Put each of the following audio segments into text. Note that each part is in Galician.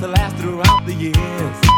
to last throughout the years.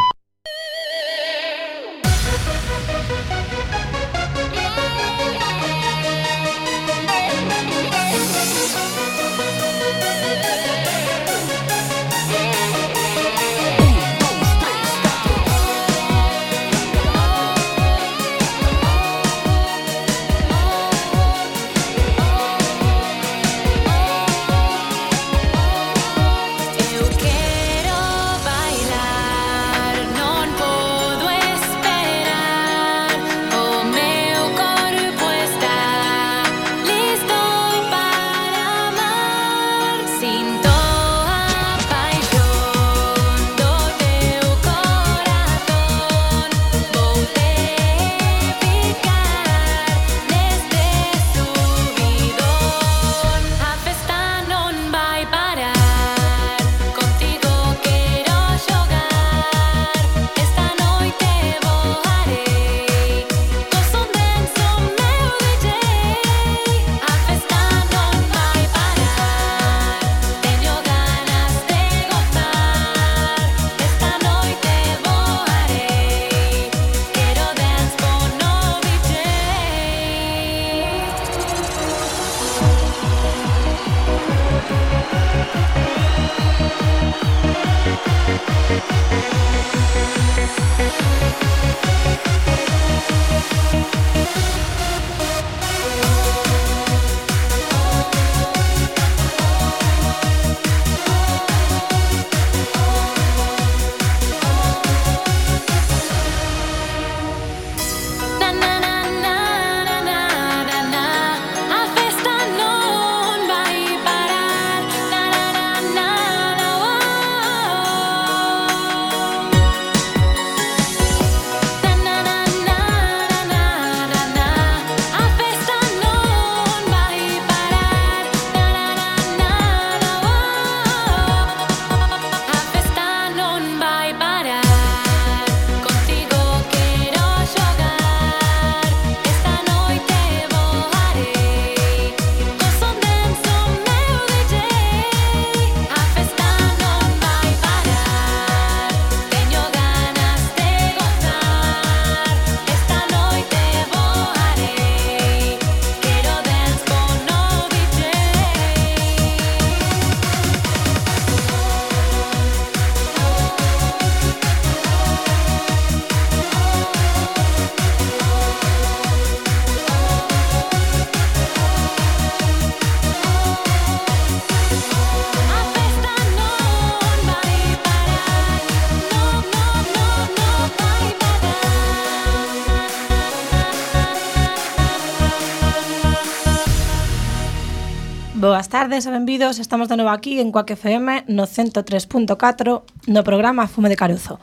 tardes e benvidos. Estamos de novo aquí en Coaque FM no 103.4 no programa Fume de Caruzo.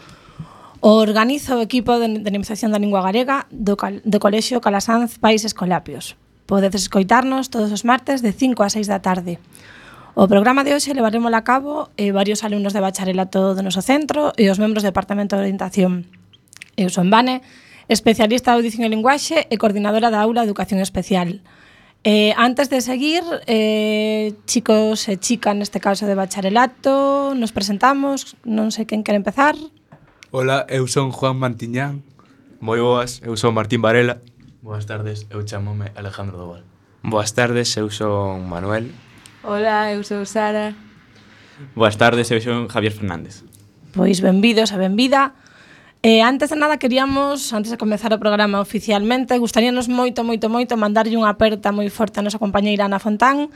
O organiza o equipo de dinamización da lingua galega do, cal, do Colexio Calasanz Países Colapios. Podedes escoitarnos todos os martes de 5 a 6 da tarde. O programa de hoxe levaremos a cabo eh, varios alumnos de bacharelato do noso centro e os membros do Departamento de Orientación. Eu son Vane, especialista de audición e linguaxe e coordinadora da aula de Educación Especial. Eh, antes de seguir, eh, chicos e chica, neste caso de bacharelato, nos presentamos, non sei quen quere empezar. Ola, eu son Juan Mantiñán. Moi boas, eu son Martín Varela. Boas tardes, eu chamome Alejandro Doval. Boas tardes, eu son Manuel. Ola, eu sou Sara. Boas tardes, eu son Javier Fernández. Pois benvidos e benvida E antes de nada queríamos, antes de comezar o programa oficialmente, gustaríanos moito, moito, moito mandarlle unha aperta moi forte a nosa compañeira Ana Fontán,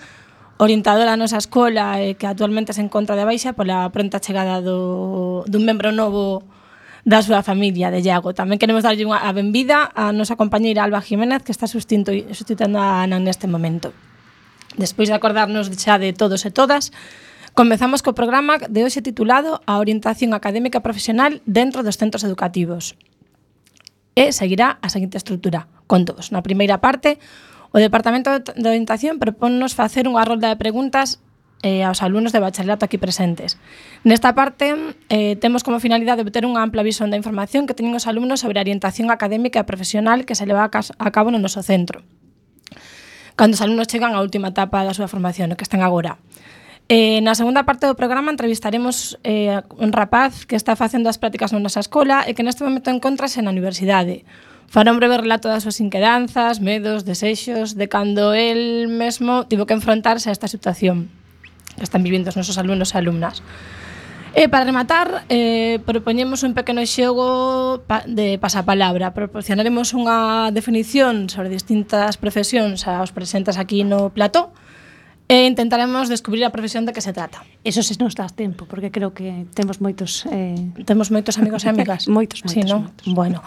orientadora da nosa escola e que actualmente se encontra de baixa pola pronta chegada do, dun membro novo da súa familia de Iago. Tamén queremos darlle unha a benvida a nosa compañeira Alba Jiménez que está sustituindo a Ana neste momento. Despois de acordarnos xa de todos e todas, Comezamos co programa de hoxe titulado A orientación académica profesional dentro dos centros educativos. E seguirá a seguinte estrutura. Contos. Na primeira parte, o Departamento de Orientación proponnos facer unha rolda de preguntas eh, aos alumnos de bacharelato aquí presentes. Nesta parte, eh, temos como finalidade obter unha ampla visión da información que teñen os alumnos sobre a orientación académica e profesional que se leva a cabo no noso centro. Cando os alumnos chegan á última etapa da súa formación, que están agora. Eh, na segunda parte do programa entrevistaremos eh, un rapaz que está facendo as prácticas na nosa escola e que neste momento encontrase na universidade. Fará un breve relato das súas inquedanzas, medos, desexos, de cando el mesmo tivo que enfrontarse a esta situación que están vivindo os nosos alumnos e alumnas. E para rematar, eh, propoñemos un pequeno xogo de pasapalabra. Proporcionaremos unha definición sobre distintas profesións aos presentes aquí no plató e intentaremos descubrir a profesión de que se trata. Eso se nos dá tempo, porque creo que temos moitos... Eh... Temos moitos amigos e amigas. moitos, moitos, sí, no? moitos. Bueno,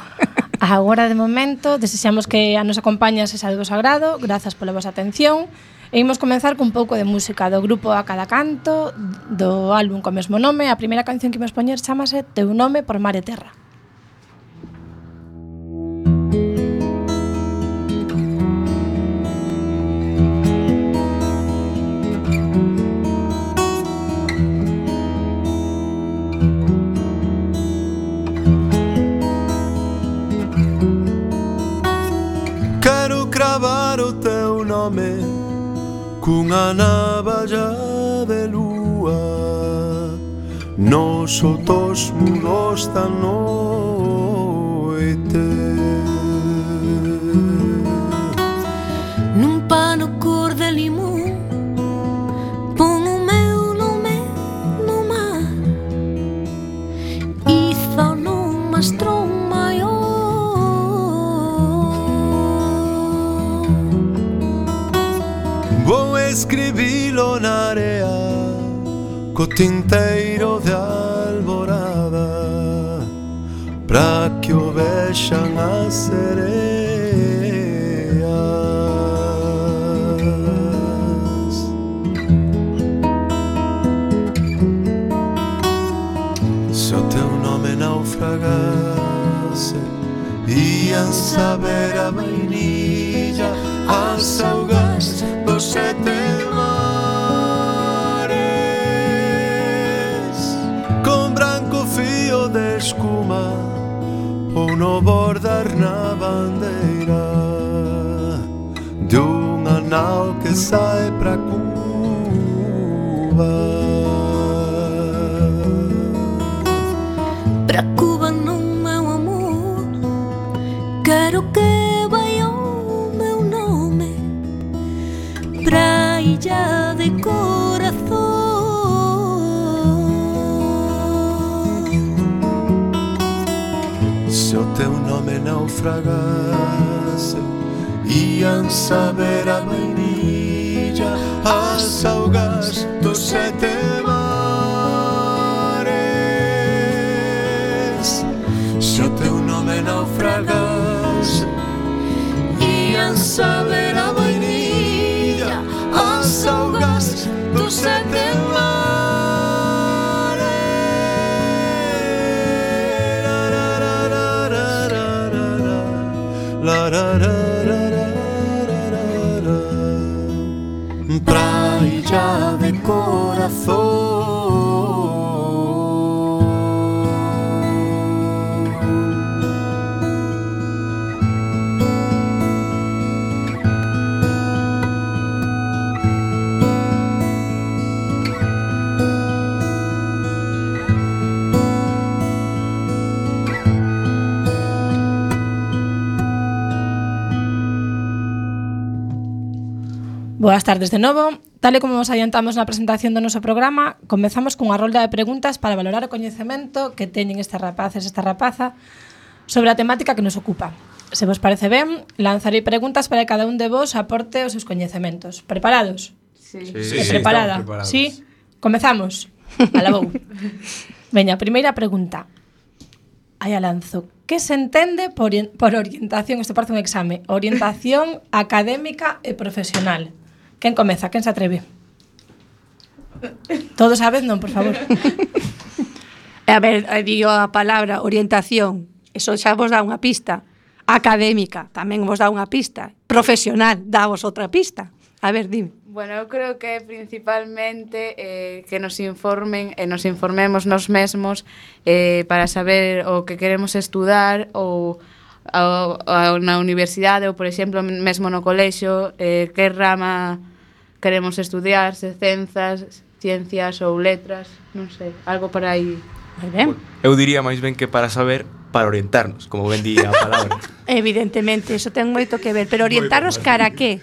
agora de momento desexamos que a nos acompañas e do agrado. Grazas pola vosa atención. E imos comenzar cun pouco de música do grupo A Cada Canto, do álbum co mesmo nome. A primeira canción que imos poñer chamase Teu nome por mar e terra. clavar o teu nome cunha navalla de lúa nos sotosmo dos da noite. Escribilo na area Co tinteiro de alborada Pra que o vexan as sereas Se o teu nome naufragase Ian saber a vainilla que sai pra Cuba. Pra Cuba non meu amor. Quero que vai o meu nome. Pra illa de corazón Se o teu nome naufragase Ian saber a Boas tardes de novo. Tal e como vos adiantamos na presentación do noso programa, comezamos cunha rolda de preguntas para valorar o coñecemento que teñen estes rapaces e esta rapaza sobre a temática que nos ocupa. Se vos parece ben, lanzarei preguntas para que cada un de vos aporte os seus coñecementos. Preparados? Sí. sí, sí preparada? Sí? Comezamos. Alabou. Veña, primeira pregunta. Aí a lanzo. Que se entende por, por orientación, este parece un exame, orientación académica e profesional? Quen comeza? Quen se atreve? Todos a vez non, por favor. a ver, eh, digo a palabra orientación. Eso xa vos dá unha pista. Académica, tamén vos dá unha pista. Profesional, davos outra pista. A ver, dime. Bueno, eu creo que principalmente eh, que nos informen e eh, nos informemos nos mesmos eh, para saber o que queremos estudar ou ao, ao, na universidade ou, por exemplo, mesmo no colexo, eh, que rama queremos estudiar, se cenzas, ciencias ou letras, non sei, algo para aí. Moi ben. Eu diría máis ben que para saber para orientarnos, como ben di a palabra. Evidentemente, eso ten moito que ver, pero orientarnos cara a que?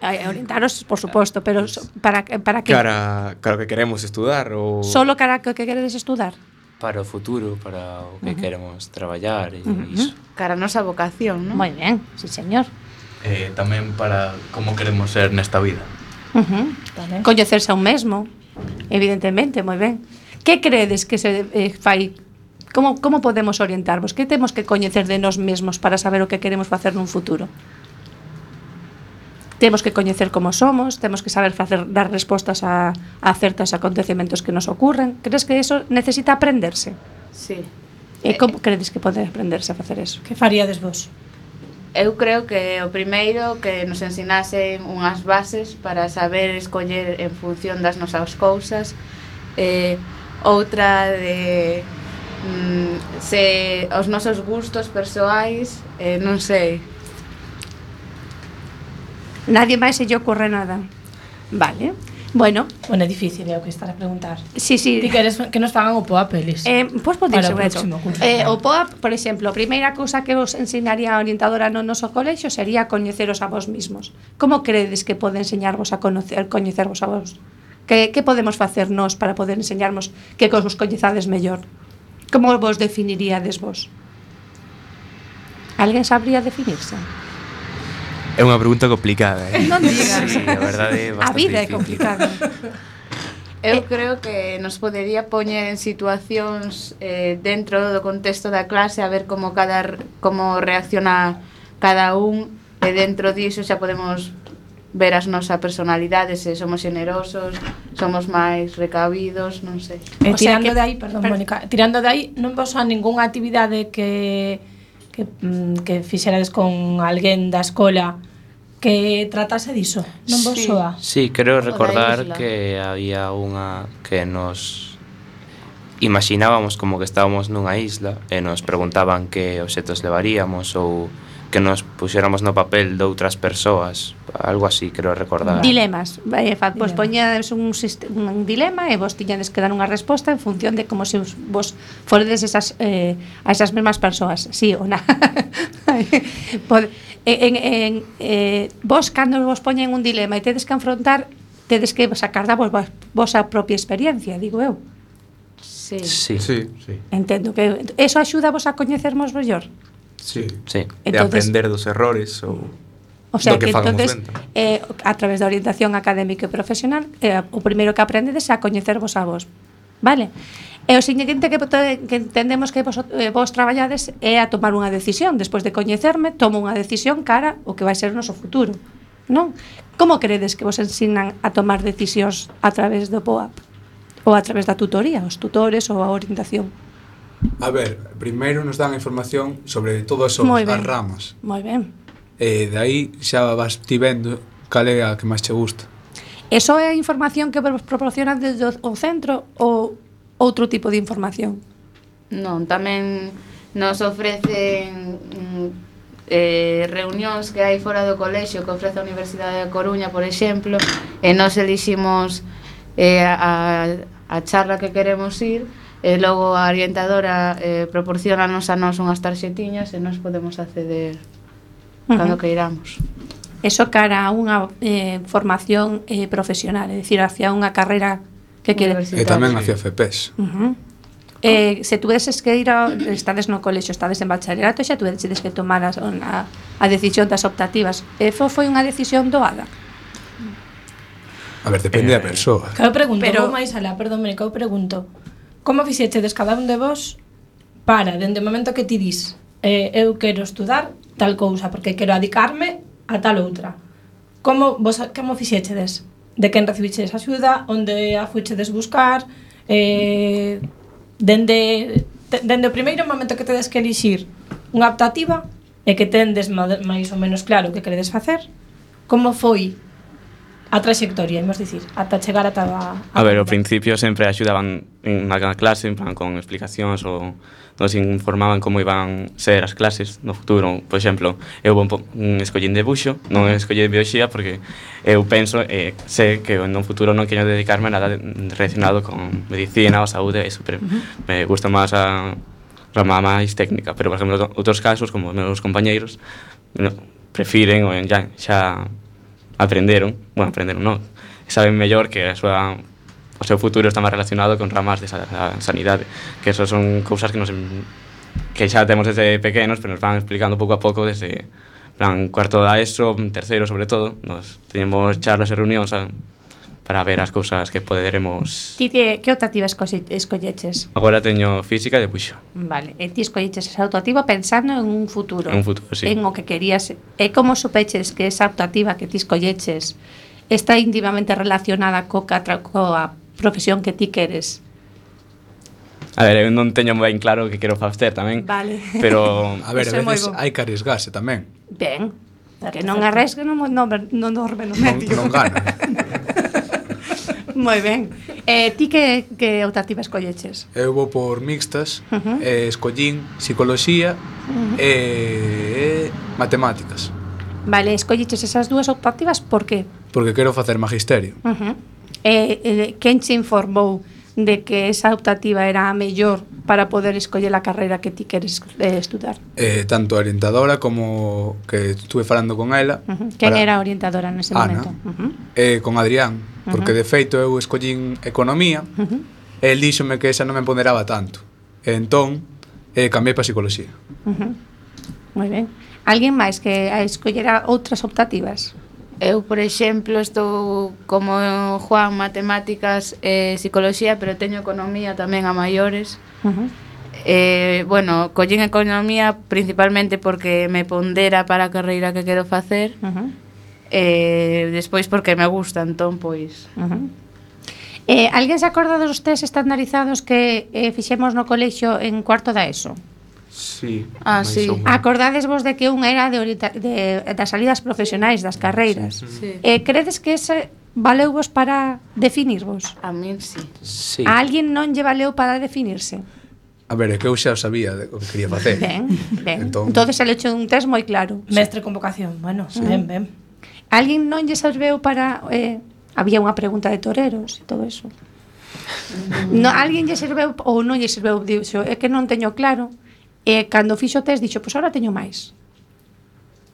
orientaros, por suposto, pero para para que Cara, cara que queremos estudar ou Solo cara que queredes estudar? para o futuro, para o que uh -huh. queremos traballar e uh -huh. iso. Cara a nosa vocación, non? Moi ben, sí señor. Eh, tamén para como queremos ser nesta vida. Uh -huh. vale. Coñecerse a un mesmo, evidentemente, moi ben. Que credes que se eh, fai Como, como podemos orientarvos? Que temos que coñecer de nós mesmos para saber o que queremos facer nun futuro? temos que coñecer como somos, temos que saber facer dar respostas a, a certos acontecementos que nos ocurren. Crees que eso necesita aprenderse? Sí. E como eh, credes que pode aprenderse a facer eso? Que faríades vos? Eu creo que o primeiro que nos ensinasen unhas bases para saber escoller en función das nosas cousas eh, outra de mm, se os nosos gustos persoais eh, non sei Nadie máis se lle ocorre nada. Vale. Bueno. Bueno, é difícil, eh, é o que estás a preguntar. Sí, sí. Ti queres que nos fagan o POAP, eles. Eh, pois pues, pode ser o eh, O POAP, por exemplo, a primeira cousa que vos enseñaría a orientadora no noso colexio sería coñeceros a vos mismos. Como credes que pode enseñarvos a conocer, coñecervos a vos? Que, que podemos facer nós para poder enseñarmos que cos vos coñezades mellor? Como vos definiríades vos? Alguén sabría definirse? É unha pregunta complicada, eh? Non digas. Sí, a verdade é bastante A vida difícil. é complicada. Eu eh, creo que nos podería poñer en situacións eh, dentro do contexto da clase a ver como cada como reacciona cada un e dentro diso xa podemos ver as nosa personalidade, se eh, somos generosos, somos máis recabidos, non sei. E eh, o tirando que, de aí, perdón, per... Mónica, tirando de aí non vos a ningunha actividade que que, mm, que fixerades con alguén da escola que tratase diso, non vos sí. soa? Sí, creo recordar que había unha que nos imaginábamos como que estábamos nunha isla e nos preguntaban que obxetos levaríamos ou que nos puxéramos no papel de outras persoas, algo así, creo recordar. Dilemas, eh, fa, pois poñades un, un dilema e vos tiñades que dar unha resposta en función de como se os, vos foredes esas, eh, a esas mesmas persoas, sí ou na. en, en, eh, vos cando vos poñen un dilema e tedes que enfrontar tedes que sacar da vos, vosa propia experiencia, digo eu. Sí. Sí. sí, sí. Entendo que eso axuda vos a coñecermos mellor. Sí. sí. Entonces, de aprender dos errores ou O sea, do que, que entonces, eh, a través da orientación académica e profesional, eh, o primeiro que aprendedes é a coñecervos a vos. Vale. E o seguinte que, que entendemos que vos, eh, vos traballades é a tomar unha decisión. Despois de coñecerme, tomo unha decisión cara o que vai ser o noso futuro. Non? Como credes que vos ensinan a tomar decisións a través do POAP? Ou a través da tutoría, os tutores ou a orientación? A ver, primeiro nos dan información sobre todas as ramas. Moi ben. E eh, de aí xa vas ti vendo cal é a que máis che gusta. Eso é a información que vos proporcionan desde o centro ou outro tipo de información? Non, tamén nos ofrecen mm, eh, reunións que hai fora do colexio que ofrece a Universidade da Coruña, por exemplo, e nos eliximos eh, a, a charla que queremos ir e logo a orientadora eh, proporcionanos a nos unhas tarxetiñas e nos podemos acceder cando uh -huh eso cara a unha eh, formación eh, profesional, é dicir, hacia unha carreira que quere. E tamén hacia FPS. Uh -huh. Eh, se tuveses que ir a, estades no colexo, estades en bacharelato, xa tuveses que tomar a, a, a decisión das optativas. E fo, foi unha decisión doada. A ver, depende eh, da persoa. Que eu pregunto, pero... máis alá, perdón, que eu pregunto. Como fixetedes cada un de vos para, dende o momento que ti dis, eh, eu quero estudar tal cousa, porque quero adicarme a tal outra. Como vos como fixechedes? De quen recibiches axuda, onde a fuichedes buscar, eh, dende, dende o primeiro momento que tedes que elixir unha optativa e que tendes máis ou menos claro o que queredes facer, como foi a traxectoria, imos dicir, ata chegar ata a... A, ver, ao principio sempre axudaban na clase, en plan, con explicacións ou nos informaban como iban ser as clases no futuro. Por exemplo, eu bon, escollín debuxo, non escollín bioxía, porque eu penso e eh, sei que no futuro non quero dedicarme a nada relacionado con medicina ou saúde, eso, pero uh -huh. me gusta máis a rama máis técnica, pero por exemplo, outros casos como os meus compañeiros, no, prefiren ou xa, xa aprenderon, bueno, aprenderon non, saben mellor que a súa o seu futuro está máis relacionado con ramas de sa, sanidade, que eso son cousas que nos que xa temos desde pequenos, pero nos van explicando pouco a pouco desde plan cuarto da ESO, terceiro sobre todo, nos teñemos charlas e reunións a, para ver as cousas que poderemos... Ti que, que optativa escolleches? Agora teño física e puxo. Vale, e ti escolleches esa optativa pensando en un futuro. En un futuro, sí. En o que querías. E como supeches que esa optativa que ti escolleches está íntimamente relacionada co catra, coa profesión que ti queres? A ver, eu non teño ben claro o que quero facer tamén. Vale. Pero... A ver, a veces hai que arriesgarse tamén. Ben. Que non arresque non, non, non dorme no medio. Non, non gana. Moi ben. Eh, ti que, que optativa escolleches? Eu vou por mixtas, uh -huh. eh, escollín psicología uh -huh. e eh, matemáticas. Vale, escolliches esas dúas optativas por qué? Porque quero facer magisterio. Uh -huh. eh, eh, quen che informou de que esa optativa era a mellor para poder escoller a carreira que ti queres eh, estudar? Eh, tanto a orientadora como que estuve falando con ela. Uh -huh. Quen para... era a orientadora nese Ana. momento? Uh -huh. eh, con Adrián, porque uh -huh. de feito eu escollín economía uh -huh. e el díxome que esa non me ponderaba tanto. E entón, eh, cambiei para psicología. Uh -huh. Moi ben. Alguén máis que escollera outras optativas? Eu, por exemplo, estou como Juan matemáticas e eh, psicología, pero teño economía tamén a maiores. Uh -huh. Eh, bueno, collín economía principalmente porque me pondera para a carreira que quero facer. Uh -huh eh, despois porque me gusta, entón pois. Uh -huh. Eh, alguén se acorda dos test estandarizados que eh, fixemos no colexio en cuarto da ESO? Sí, ah, sí. Acordades vos de que un era de, orita, de, das salidas profesionais das carreiras. Sí, sí. Eh, credes que ese valeu vos para definirvos? A min sí. sí. A alguén non lle valeu para definirse? A ver, é que eu xa sabía de, o que quería facer. Ben, ben. Entón, Entonces, el hecho un test moi claro. Sí. Mestre con vocación. Bueno, sí. ben, ben. Alguén non lle serveu para... Eh, había unha pregunta de toreros e todo eso. no, alguén lle serveu ou non lle serveu, dixo, é que non teño claro. Eh, e cando fixo o test, dixo, pois agora ahora teño máis.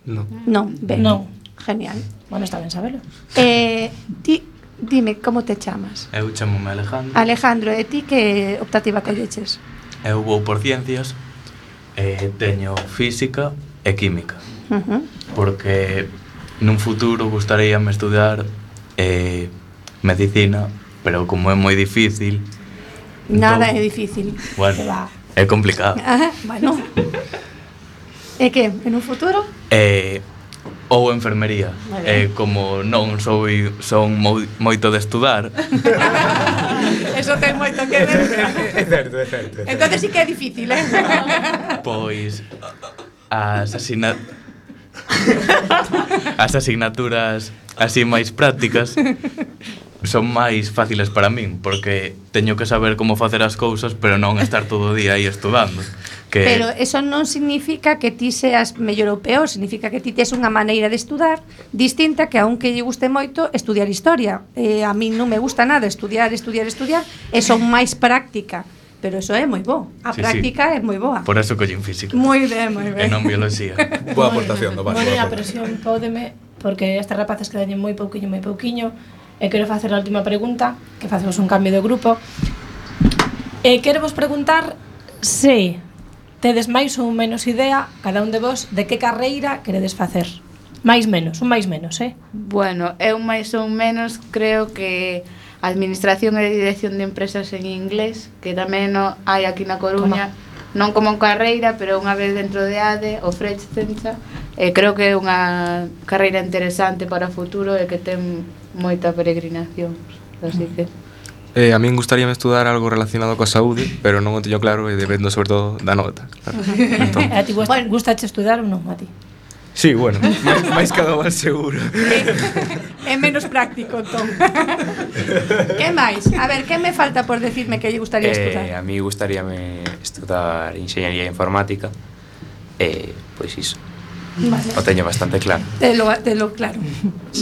Non. Non, ben. Non. Genial. Bueno, está ben sabelo. Eh, ti, dime, como te chamas? Eu chamome Alejandro. Alejandro, e ti que optativa colleches? Eu vou por ciencias, eh, teño física e química. Uh -huh. Porque nun futuro gustaríame estudar eh, medicina, pero como é moi difícil... Nada entón, é difícil. Bueno, é complicado. Ah, bueno. e que, en un futuro? Eh, ou enfermería. Eh, como non sou son moito de estudar. Eso ten moito que ver. É certo, é certo. Entonces sí que é difícil, eh? pois as asina as asignaturas así máis prácticas son máis fáciles para min porque teño que saber como facer as cousas pero non estar todo o día aí estudando que... pero eso non significa que ti seas mellor ou peor significa que ti tes unha maneira de estudar distinta que aunque lle guste moito estudiar historia. Eh, a min non me gusta nada estudiar, estudiar, estudiar e son máis práctica pero eso é moi bo. A sí, práctica sí. é moi boa. Por eso collín física. Moi ben, moi ben. E non biología. boa aportación do Vasco. Bueno, a presión pódeme porque estes rapaces que moi pouquiño, moi pouquiño. E quero facer a última pregunta, que facemos un cambio de grupo. E quero vos preguntar se tedes máis ou menos idea, cada un de vos, de que carreira queredes facer. Máis menos, un máis menos, eh? Bueno, eu máis ou menos creo que Administración e Dirección de Empresas en inglés, que tamén no hai aquí na Coruña, non como carreira, pero unha vez dentro de ADE, ofrécense, e creo que é unha carreira interesante para o futuro e que ten moita peregrinación, así que... Eh, a min gustaríame estudar algo relacionado coa saúde, pero non o teño claro e dependo sobre todo da nota. Claro. Entón. a ti gusta, bueno. gustache estudar ou non a ti? Sí, bueno, máis, máis cada mal seguro. É, menos práctico, entón. que máis? A ver, que me falta por decirme que lle gustaría eh, estudar? A mí gustaríame estudar Ingeniería Informática. Eh, pois iso. Vale. O teño bastante claro. Te lo, te lo claro.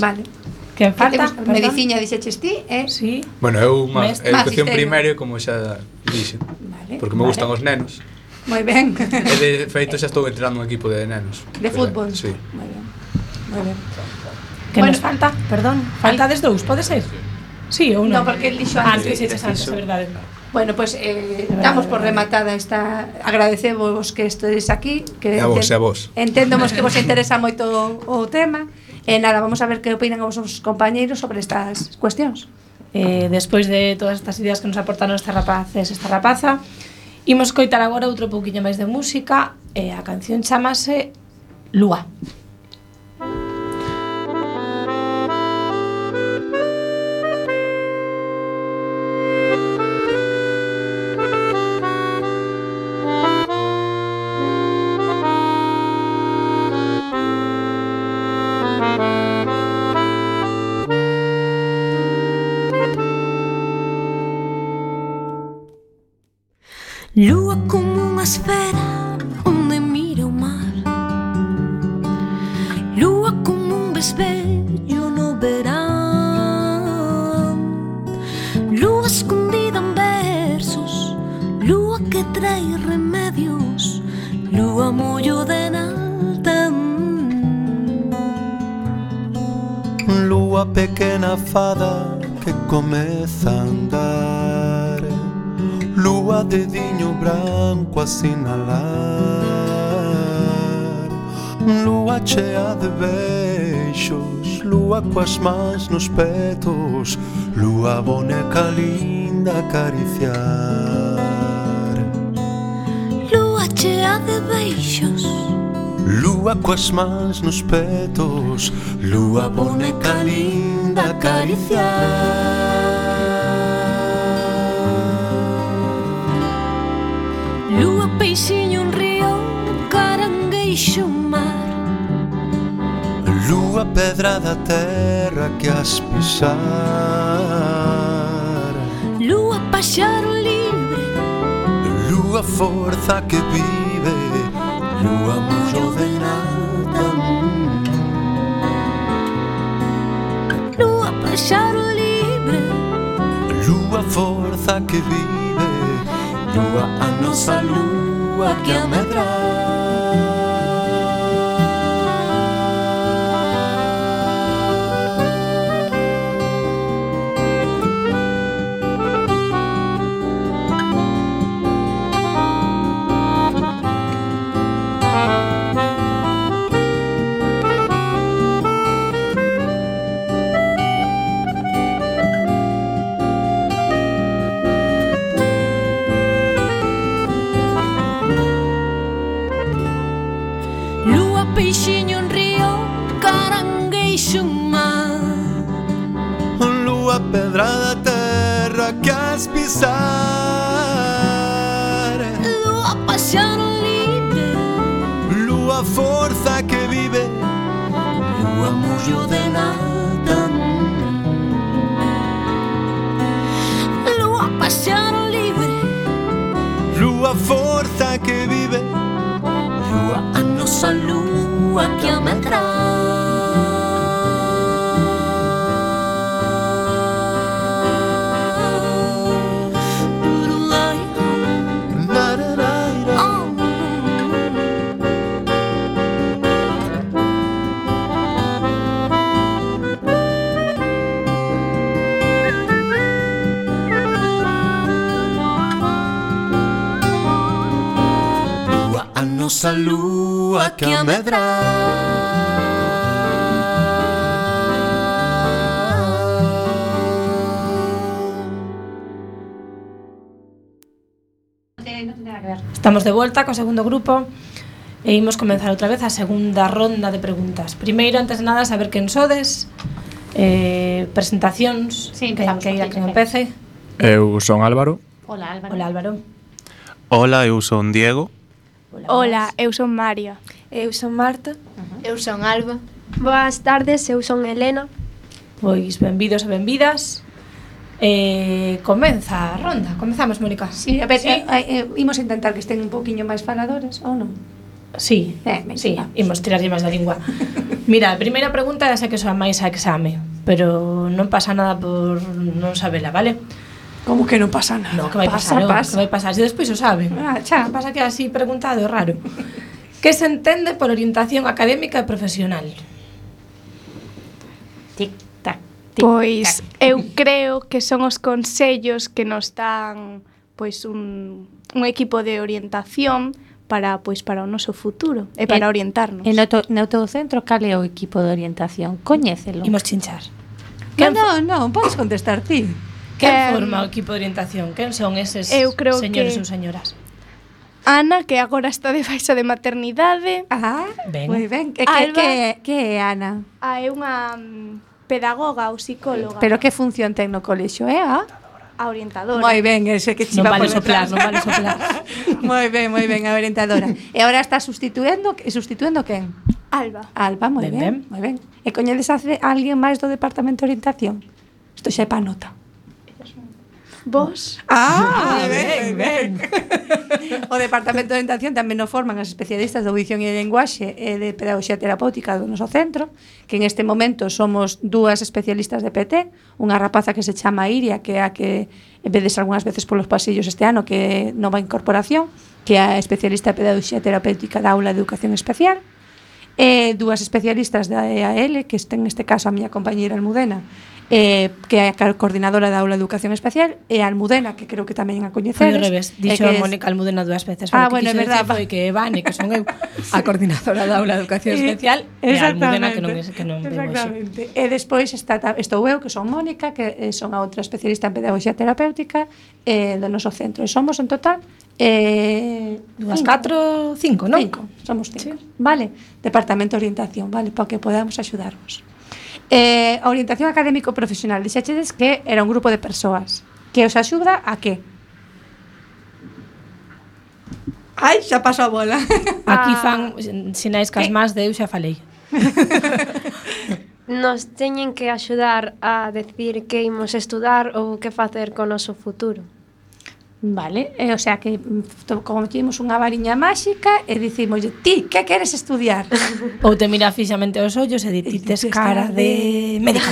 Vale. Que falta? Que Medicina dixeches ti, eh? Sí. Bueno, eu má, educación primaria como xa dixen. Vale. Porque me vale. gustan os nenos. Moi ben. E de feito xa estou entrenando un equipo de nenos. De eh, fútbol. Sí. Moi ben. Moi ben. Que bueno, nos falta, perdón, falta des dous, pode ser? Sí ou non? No, porque el dixo antes, antes, antes, antes, é verdade. Bueno, pues eh, damos por rematada esta agradecemos que estedes aquí, que a vos, a vos. entendemos que vos interesa moito o, o tema e eh, nada, vamos a ver que opinan os vosos compañeiros sobre estas cuestións. Eh, despois de todas estas ideas que nos aportaron este rapaces, esta rapaza, Imos coitar agora outro pouquiño máis de música e a canción chamase Lúa. Lúa. Lúa pequena fada que comeza a andar. Lúa de diño branco a sinalar. Lúa chea de beixos Lúa coas mans nos petos Lúa boneca linda acariciar. Lúa chea de beixos Lúa coas mans nos petos Lúa boneca linda acariciar Lúa peixiño un río Carangueixo un mar. Lúa pedra da terra que as pisar. Lúa paxaro libre. Lúa forza que vive. Lúa cho với lá Lúa paxaro libre Lúa forza que vive Lúa a nosa lúa que amedrara coa pedrada terra que has pisar. Lúa pasión libre Lúa forza que vive. Lúa mullo de nada Lúa pasión libre. Lúa forza que vive. Lúa a nosa lúa que amedrada esa lúa que a medrar Estamos de volta co segundo grupo e imos comenzar outra vez a segunda ronda de preguntas. Primeiro, antes de nada, saber quen sodes, eh, presentacións, sí, que, que ir a quen empece. Eu son Álvaro. Hola, Álvaro. Hola, Álvaro. Hola, eu son Diego. Hola, eu son María. Eu son Marta. Uh -huh. Eu son Alba. Boas tardes, eu son Helena. Pois, benvidos e benvidas. Eh, comeza a ronda, comezamos, Mónica. Sí, a ver, sí. Eh, eh, eh, imos intentar que estén un poquinho máis faladores, ou non? Sí, eh, sí, vamos. imos tirarlle máis da lingua. Mira, a primeira pregunta é esa que soa máis a exame, pero non pasa nada por non sabela, vale? Vale. Como que non pasa nada? No, que vai pasa, pasar, pasa. que vai pasar, se despois o saben. Ah, xa, pasa que así preguntado, é raro. que se entende por orientación académica e profesional? Tic, tac, tic, Pois tac. eu creo que son os consellos que nos dan pois un, un equipo de orientación para pois para o noso futuro e para e, orientarnos. E no, to, no teu centro cal é o equipo de orientación? Coñécelo. Imos chinchar. Que non, non, podes contestar ti. Quen forma o equipo de orientación? Quen son eses eu creo señores que... ou señoras? Ana, que agora está de baixa de maternidade. Ah, ben. moi ben. Que, Alba, que, que é Ana? Ah, é unha mm, pedagoga ou psicóloga. Pero que función ten no colexo, é eh, a? A orientadora. Moi ben, ese que chiva non vale soplar, non vale soplar. moi ben, moi ben, a orientadora. E agora está sustituendo, sustituendo quen? Alba. Alba, moi ben, ben, ben. moi ben. E coñedes a alguén máis do departamento de orientación? Isto xa é pa nota. Vos. Ah, ah ben, ben. o Departamento de Orientación tamén nos forman as especialistas de audición e de lenguaxe e de pedagogía terapéutica do noso centro, que en este momento somos dúas especialistas de PT, unha rapaza que se chama Iria, que é a que vedes algunhas veces polos pasillos este ano, que é nova incorporación, que é a especialista de pedagogía terapéutica da aula de educación especial, e dúas especialistas da EAL, que estén neste caso a miña compañeira Almudena, eh, que é a coordinadora da aula de educación especial, e a Almudena, que creo que tamén a coñeceres. Foi ao revés, dixo a Mónica Almudena dúas veces. Ah, bueno, é verdade. Foi que Evane, que son eu, a coordinadora da aula de educación especial, e a Almudena, que non, que non Exactamente. E despois está, estou eu, que son Mónica, que eh, son a outra especialista en pedagogía terapéutica eh, do noso centro. E somos, en total, Eh, dúas, catro, cinco, non? Cinco, somos cinco. Sí. Vale, Departamento de Orientación, vale, para que podamos axudarvos. Eh, a orientación académico profesional, dixachedes que era un grupo de persoas que os axuda a que? Ai, xa pasou a bola. Aquí ah. fan sinais cas eh. más de eu xa falei. Nos teñen que axudar a decir que imos estudar ou que facer con o noso futuro. Vale, e, o sea que mm, cometemos unha variña máxica e dicimos, ti, que queres estudiar? Ou te mira fixamente os ollos e di, ti tes cara de médico.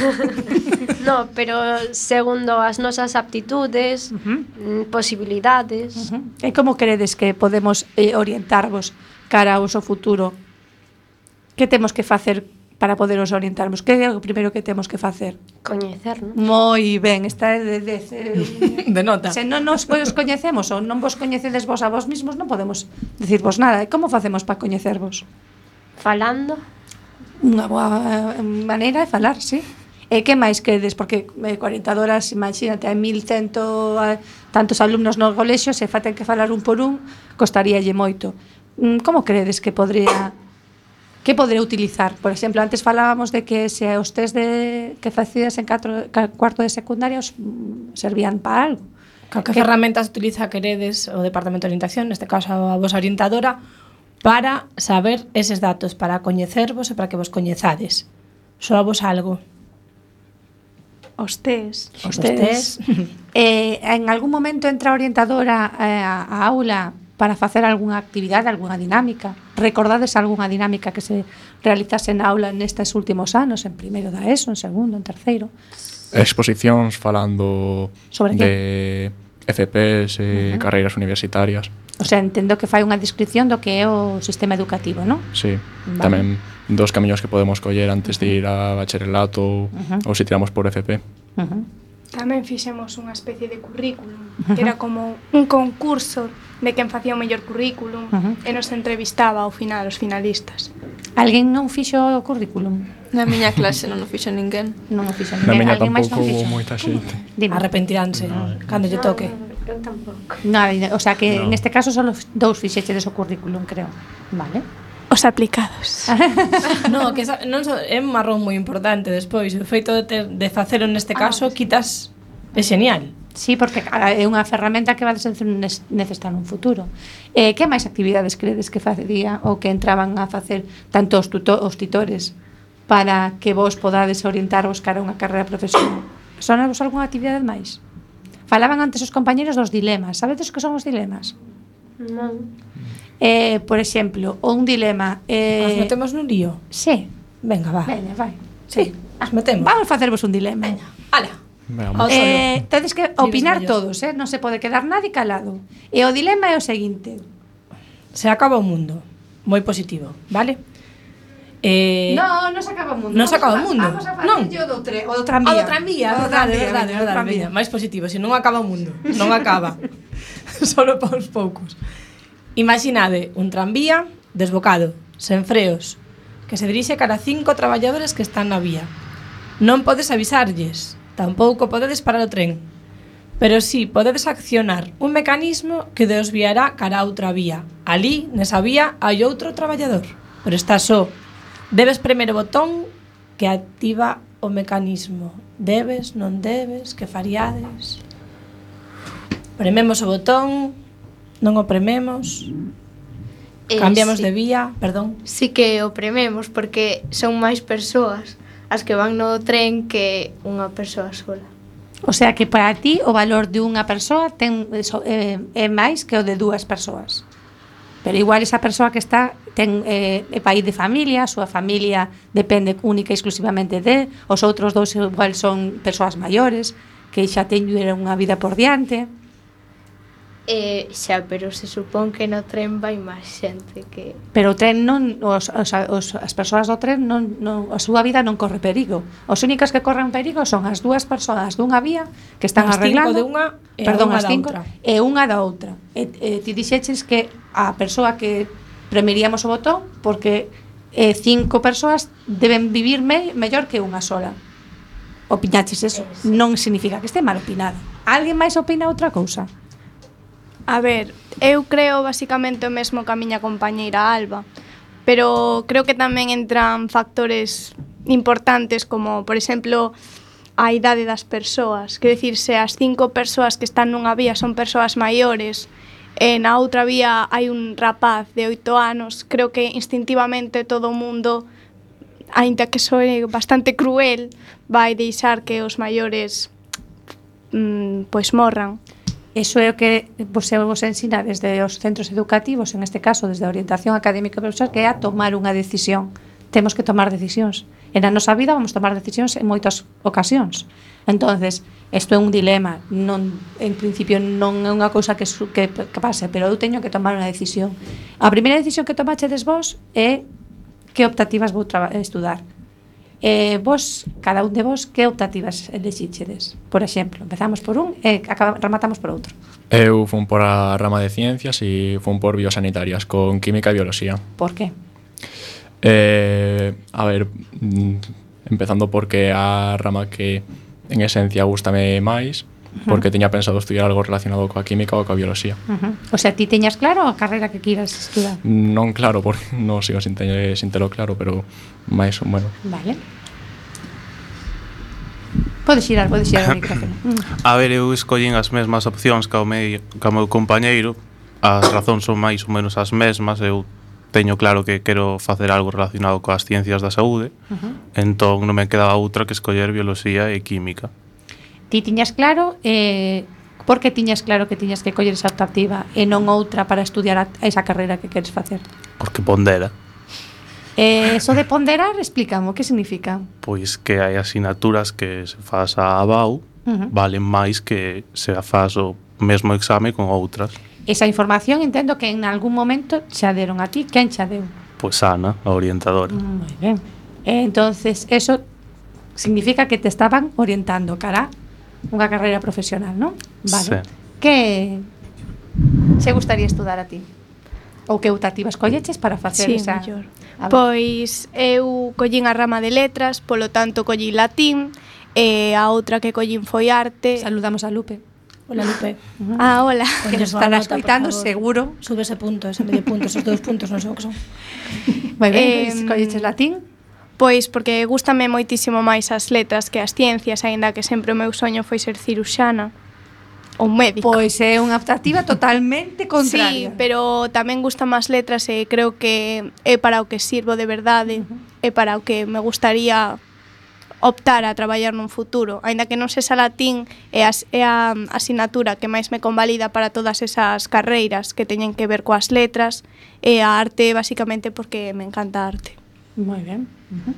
no, pero segundo as nosas aptitudes, uh -huh. Mm, posibilidades... Uh -huh. E como credes que podemos eh, orientarvos cara ao vosso futuro? Que temos que facer para poderos orientarmos. Que é o primeiro que temos que facer? Coñecernos. Moi ben, está de, de, de, de nota. Se non nos pois coñecemos ou non vos coñecedes vos a vos mismos, non podemos dicirvos nada. E como facemos para coñecervos? Falando. Unha boa eh, maneira de falar, sí. E que máis quedes? Porque eh, 40 horas, imagínate, hai 1100 tantos alumnos no colexio, se faten que falar un por un, costaríalle moito. Mm, como credes que podría Que poderé utilizar? Por exemplo, antes falábamos de que se os test de, que facías en catro, cuarto de secundaria os servían para algo. Que, que ferramentas utiliza queredes o Departamento de Orientación, neste caso a vosa orientadora, para saber eses datos, para coñecervos e para que vos coñezades? Soa vos algo? Os tes. Os tes. eh, en algún momento entra a orientadora eh, a, a aula para facer algunha actividade, algunha dinámica. Recordades algunha dinámica que se realizase na aula nestes últimos anos, en primeiro da ESO, en segundo, en terceiro? Exposicións falando Sobre de qué? FPs, uh eh, -huh. carreiras universitarias. O sea, entendo que fai unha descripción do que é o sistema educativo, non? Sí, vale. tamén dos camiños que podemos coller antes de ir a bacharelato uh -huh. ou se tiramos por FP. Uh -huh. Tamén fixemos unha especie de currículum, que era como un concurso de quen facía o mellor currículum uh -huh. e nos entrevistaba ao final os finalistas. Alguén non fixo o currículum? Na miña clase non o fixo ninguén. Non o fixo ninguén. Na miña Alguén tampouco houve moita xente. Dime. Arrepentiránse no, cando lle toque. No, no, eu tampouco. Nada, o sea que no. neste caso só dous fixeches o currículum, creo. Vale. Os aplicados. no, que esa, non so, é un marrón moi importante despois. O feito de, ter, de facelo neste ah, caso, ah, quitas... É genial. Sí, porque cara, é unha ferramenta que vades necesitar nun futuro. Eh, que máis actividades credes que facería ou que entraban a facer tanto os, tuto, os titores para que vos podades orientarvos cara a unha carreira profesional? Sonavos algunha actividade máis? Falaban antes os compañeros dos dilemas. Sabedes que son os dilemas? Non. Eh, por exemplo, un dilema. Eh, Nos metemos nun lío? Sí. Venga, va. Veña, vai. Sí, sí. Nos metemos. Vamos facervos un dilema. Veña. Ala. Eh, tedes que opinar todos, eh? non se pode quedar nadie calado. E o dilema é o seguinte. Se acaba o mundo. Moi positivo, vale? Eh, no, non se acaba o mundo. Non se acaba o mundo. Vamos a non. do tre, o do tranvía. O do tranvía, o do verdade, verdade, verdade, verdade. Máis positivo, se non acaba o mundo. Non acaba. Solo para os poucos. Imaginade un tranvía desbocado, sen freos, que se dirixe cara a cinco traballadores que están na vía. Non podes avisarlles, tampouco podedes parar o tren, pero sí podedes accionar un mecanismo que desviará cara a outra vía. Alí, nesa vía, hai outro traballador, pero está só. Debes premer o botón que activa o mecanismo. Debes, non debes, que fariades. Prememos o botón, non o prememos, eh, cambiamos sí. de vía, perdón. Sí que o prememos porque son máis persoas as que van no tren que unha persoa sola. O sea que para ti o valor de unha persoa ten é, eh, é máis que o de dúas persoas. Pero igual esa persoa que está ten eh, é país de familia, a súa familia depende única e exclusivamente de, os outros dous igual son persoas maiores que xa teñen unha vida por diante. Eh, xa, pero se supón que no tren vai máis xente que... Pero o tren non, os, os, os, as persoas do tren non, non, a súa vida non corre perigo. Os únicas que corren perigo son as dúas persoas dunha vía que están as arreglando... de unha e perdón, unha as cinco, da outra. E unha da outra. E, e ti dixeches que a persoa que premeríamos o botón porque eh, cinco persoas deben vivir me, mellor que unha sola. Opinaches eso. Es. Non significa que este mal opinado. Alguén máis opina outra cousa? A ver, eu creo basicamente o mesmo que a miña compañeira Alba, pero creo que tamén entran factores importantes como, por exemplo, a idade das persoas. Quer dicir, se as cinco persoas que están nunha vía son persoas maiores e na outra vía hai un rapaz de oito anos, creo que instintivamente todo o mundo, aínda que soe bastante cruel, vai deixar que os maiores mm, pois morran. Eso é o que vos, vos ensina desde os centros educativos, en este caso desde a orientación académica profesor, que é a tomar unha decisión. Temos que tomar decisións. E na nosa vida vamos tomar decisións en moitas ocasións. Entonces, isto é un dilema, non en principio non é unha cousa que que, que pase, pero eu teño que tomar unha decisión. A primeira decisión que tomachedes vos é que optativas vou estudar eh, vos, cada un de vos, que optativas elexíxedes? Por exemplo, empezamos por un e eh, acabamos, rematamos por outro. Eu fun por a rama de ciencias e fun por biosanitarias con química e bioloxía. Por que? Eh, a ver, mm, empezando porque a rama que en esencia gustame máis porque teña tiña pensado estudiar algo relacionado coa química ou coa biología. Uh -huh. O sea, ti teñas claro a carreira que queiras estudar? Non claro, porque non sigo sin, teñer, sin telo claro, pero máis ou menos. Vale. Podes ir, podes ir ao micrófono. a ver, eu escollín as mesmas opcións que o meu, que o meu compañeiro. As razóns son máis ou menos as mesmas. Eu teño claro que quero facer algo relacionado coas ciencias da saúde. Uh -huh. Entón non me quedaba outra que escoller bioloxía e química ti tiñas claro eh, por que tiñas claro que tiñas que coller esa optativa e non outra para estudiar a, a esa carreira que queres facer? Porque pondera. Eh, eso de ponderar, explícame, o que significa? Pois que hai asignaturas que se faz a ABAU, uh -huh. valen máis que se faz o mesmo exame con outras. Esa información entendo que en algún momento xa deron a ti. Quen xa deu? Pois Ana, a orientadora. Mm, moi ben. Eh, entonces, eso significa que te estaban orientando cara unha carreira profesional, non? Vale. Sí. Que se gustaría estudar a ti? Ou que optativas colleches para facer sí, esa... Mellor. Pois eu collín a rama de letras, polo tanto collín latín, e a outra que collín foi arte. Saludamos a Lupe. Hola, Lupe. Ah, hola. Que nos estará escuitando, seguro. Sube ese punto, ese medio punto, esos dous puntos, non sei o que son. Moi ben, eh, colleches latín. Pois porque gustame moitísimo máis as letras que as ciencias, aínda que sempre o meu soño foi ser ciruxana ou médico. Pois é unha optativa totalmente contraria. Sí, pero tamén gustan máis letras e creo que é para o que sirvo de verdade, uh -huh. é para o que me gustaría optar a traballar nun futuro, aínda que non sexa latín é a, é a asignatura que máis me convalida para todas esas carreiras que teñen que ver coas letras e a arte basicamente porque me encanta a arte. Moi ben. Uh -huh.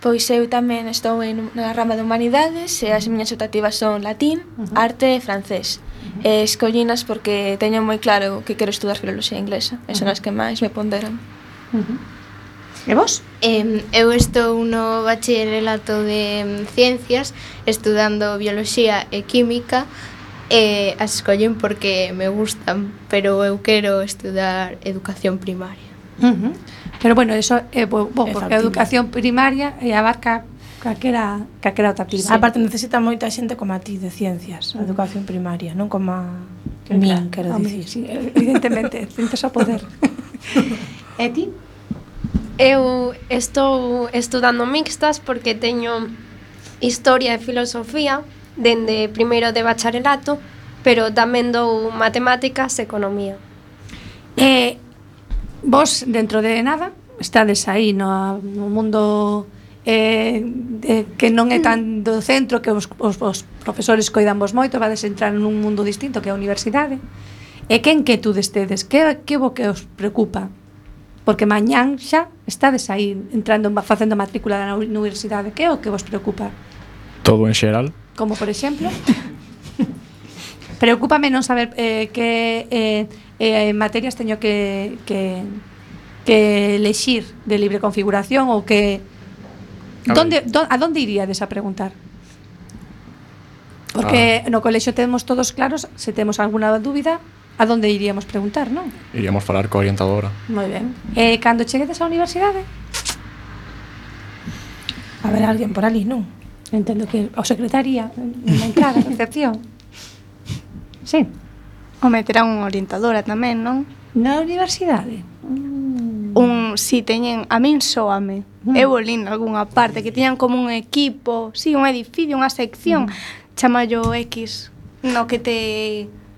Pois eu tamén estou en na rama de Humanidades e as miñas optativas son latín, uh -huh. arte e francés. Uh -huh. E escollinas porque teño moi claro que quero estudar filoloxía inglesa. E son uh -huh. as que máis me ponderan. Uh -huh. E vos? Eh, eu estou no bacharelato de ciencias estudando bioloxía e química e as escollen porque me gustan, pero eu quero estudar educación primaria. Uh -huh. Pero bueno, eso é eh, bo, bo porque a educación primaria e abarca calquera, calquera outra. Sí. Aparte, necesita moita xente como a ti de ciencias, a educación primaria, non como a min, claro, quero dicir. Sí, evidentemente, tentes a poder. e ti? Eu estou estudando mixtas porque teño historia e filosofía dende primeiro de bacharelato, pero tamén dou matemáticas e economía. Eh, Vos, dentro de nada, estades aí no, no mundo eh, de, que non é tan do centro que os, os, os profesores coidan vos moito vades entrar nun mundo distinto que a universidade. E que inquietudes tedes que, que vos que os preocupa? Porque mañán xa estades aí entrando facendo matrícula na universidade. Que é o que vos preocupa? Todo en xeral. Como por exemplo? Preocúpame non saber eh, que eh, eh, materias teño que, que, que lexir de libre configuración ou que... A donde, do, a donde iríades a preguntar? Porque ah. no colexo temos todos claros, se temos alguna dúbida, a donde iríamos preguntar, non? Iríamos falar coa orientadora. Moi ben. E eh, cando cheguedes á universidade? A ver, alguén por ali, non? Entendo que o secretaría, na entrada, recepción. Sí. O meterán unha orientadora tamén, non? Na universidade? Mm. Un, si teñen, a min soame. Mm. Eu olín algunha parte que teñan como un equipo, si, sí, un edificio, unha sección, mm. chamallo X, no que te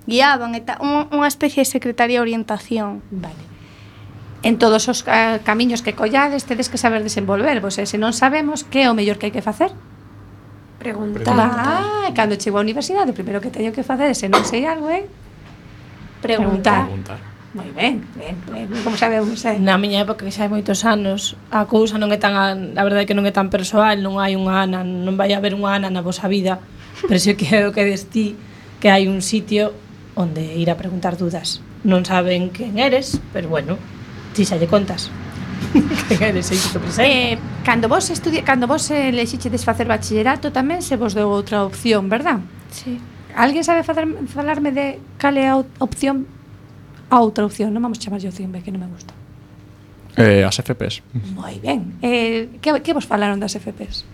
guiaban, e ta, un, unha especie de secretaría de orientación. Vale en todos os camiños que collades tedes que saber desenvolvervos e se non sabemos que é o mellor que hai que facer Preguntar. Ah, cando chego á universidade, o primeiro que teño que facer, se non sei algo, é preguntar. Preguntar. Moi ben, ben, ben, como sabemos, eh? Na miña época, que xa hai moitos anos, a cousa non é tan, a verdade é que non é tan persoal, non hai unha ana, non vai haber unha ana na vosa vida, pero se que o que destí, que hai un sitio onde ir a preguntar dudas. Non saben quen eres, pero bueno, ti xa lle contas. eh, cando vos estudia, cando vos elexichedes facer bachillerato tamén se vos deu outra opción, verdad? Sí. Alguén sabe facer, falarme de cal é a opción a outra opción, non vamos chamarlle opción B que non me gusta. Eh, as FPs. Moi ben. Eh, que, que vos falaron das FPs?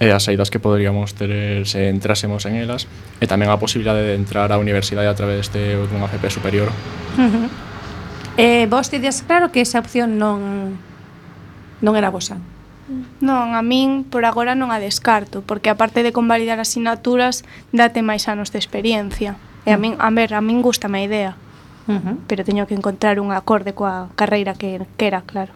e eh, as saídas que poderíamos ter eh, se entrásemos en elas e tamén a posibilidade de entrar á universidade a través de unha FP superior. Uh -huh. Eh, vos tedes claro que esa opción non non era vosa? Non, a min por agora non a descarto, porque aparte de convalidar asignaturas, date máis anos de experiencia. E a mm. min, a ver, a min gusta a idea, uh -huh. pero teño que encontrar un acorde coa carreira que quera, claro.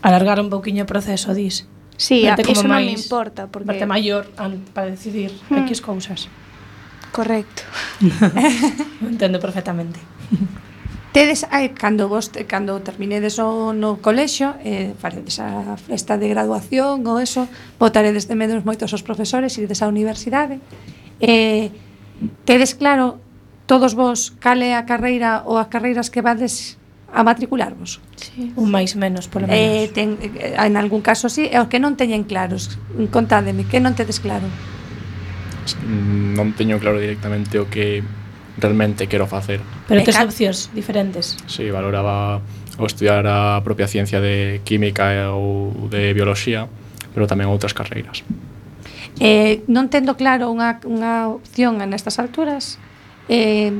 Alargar un pouquiño o proceso, dis. Sí, a, iso non me importa, porque... Verte maior para decidir mm. X cousas. Correcto. Entendo perfectamente. Tedes, ai, cando vos, cando terminedes o no colexio, eh, faredes a festa de graduación ou eso, botaredes de menos moitos os profesores, irides á universidade. Eh, tedes claro todos vos cal é a carreira ou as carreiras que vades a matricularvos? Sí. Un máis menos, polo menos. Eh, ten, en algún caso sí, e os que non teñen claros, contádeme, que non tedes claro? Mm, non teño claro directamente o que realmente quero facer. Pero tes opcións diferentes. Sí, valoraba o estudiar a propia ciencia de química ou de bioloxía, pero tamén outras carreiras. Eh, non tendo claro unha, unha opción nestas alturas, eh,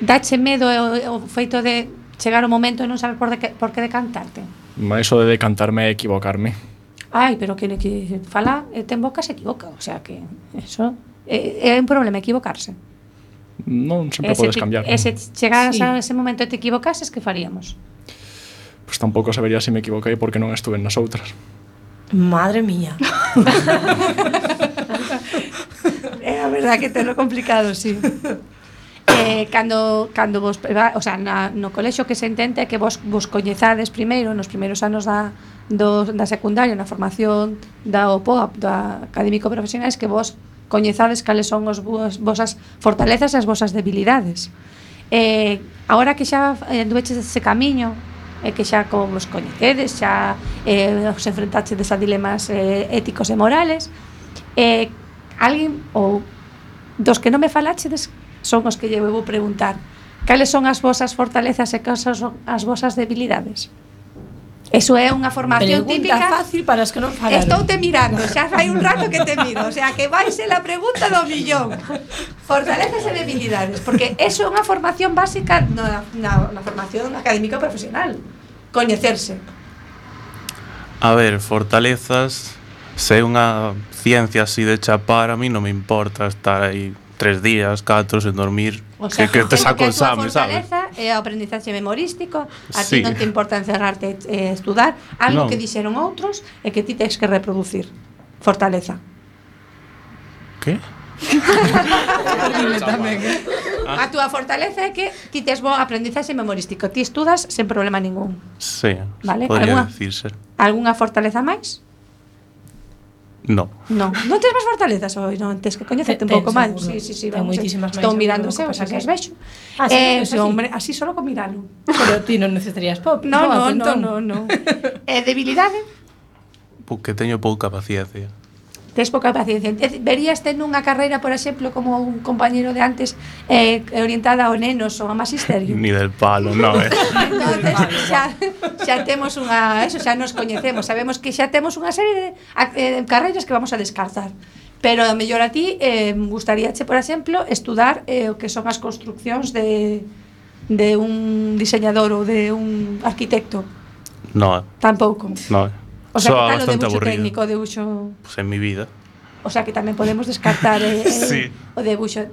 dache medo o, o feito de chegar o momento e non saber por, de que, por que decantarte? Eso de decantarme e equivocarme. Ai, pero que, que fala, ten boca se equivoca, o sea que eso é, é un problema equivocarse non sempre ese podes cambiar. E se chegaras sí. a ese momento e te equivocases, que faríamos? Pois pues tampouco sabería se me equivoquei porque non estuve nas outras. Madre mía. é a verdade que tenlo complicado, sí. Eh, cando, cando vos, o sea, na, no colexo que se intenta que vos, vos coñezades primeiro nos primeiros anos da, do, da secundaria na formación da OPOAP, da Académico Profesionais que vos coñezades cales son os vos, vosas fortalezas e as vosas debilidades. Eh, agora que xa eh, anduveches ese camiño, e que xa como vos coñecedes, xa eh, os enfrentaxedes a dilemas eh, éticos e morales, eh, alguén ou dos que non me falaxedes son os que lle vou preguntar. Cales son as vosas fortalezas e cales son as vosas debilidades? Eso é unha formación pregunta típica. fácil para os que non falaron. Estou te mirando, xa fai un rato que te miro, o sea, que vai ser a pregunta do millón. Fortalezas e debilidades, porque eso é unha formación básica na, na, na formación académica profesional. Coñecerse. A ver, fortalezas, se é unha ciencia así de chapar, a mí non me importa estar aí tres días, catro, sen dormir, o sea, que, que te saco exame, sabes? É a eh, aprendizaxe memorístico, a ti sí. non te importa encerrarte e eh, estudar, algo no. que dixeron outros e que ti tens que reproducir. Fortaleza. Que? A túa fortaleza é que ti tes bo aprendizaxe memorístico, ti estudas sen problema ningún. Sí, vale? Podría Alguna, decirse. Algúnha fortaleza máis? No. No, non tes máis fortalezas hoy, non tes que coñecerte un pouco máis. Sí, sí, sí, vamos. Estou mirando o seu, xa que as vexo. Ah, eh, sí, hombre, así solo con miralo. Pero ti non necesitarías pop. No, no, no, no, no. eh, debilidade? Porque teño pouca paciencia tes poca paciencia. Verías tendo unha carreira, por exemplo, como un compañero de antes eh, orientada ao nenos ou a magisterio. Ni del palo, no, eh. Entonces, xa, xa temos unha, eso xa nos coñecemos, sabemos que xa temos unha serie de, eh, de carreiras que vamos a descartar. Pero a mellor a ti eh, gustaríache, por exemplo, estudar eh, o que son as construccións de de un diseñador ou de un arquitecto. No. Eh. Tampouco. No. Eh. O sea, Soa que tal o debuxo aburrido. técnico, o debuxo... Pues en mi vida. O sea que tamén podemos descartar eh, eh, sí. o debuxo.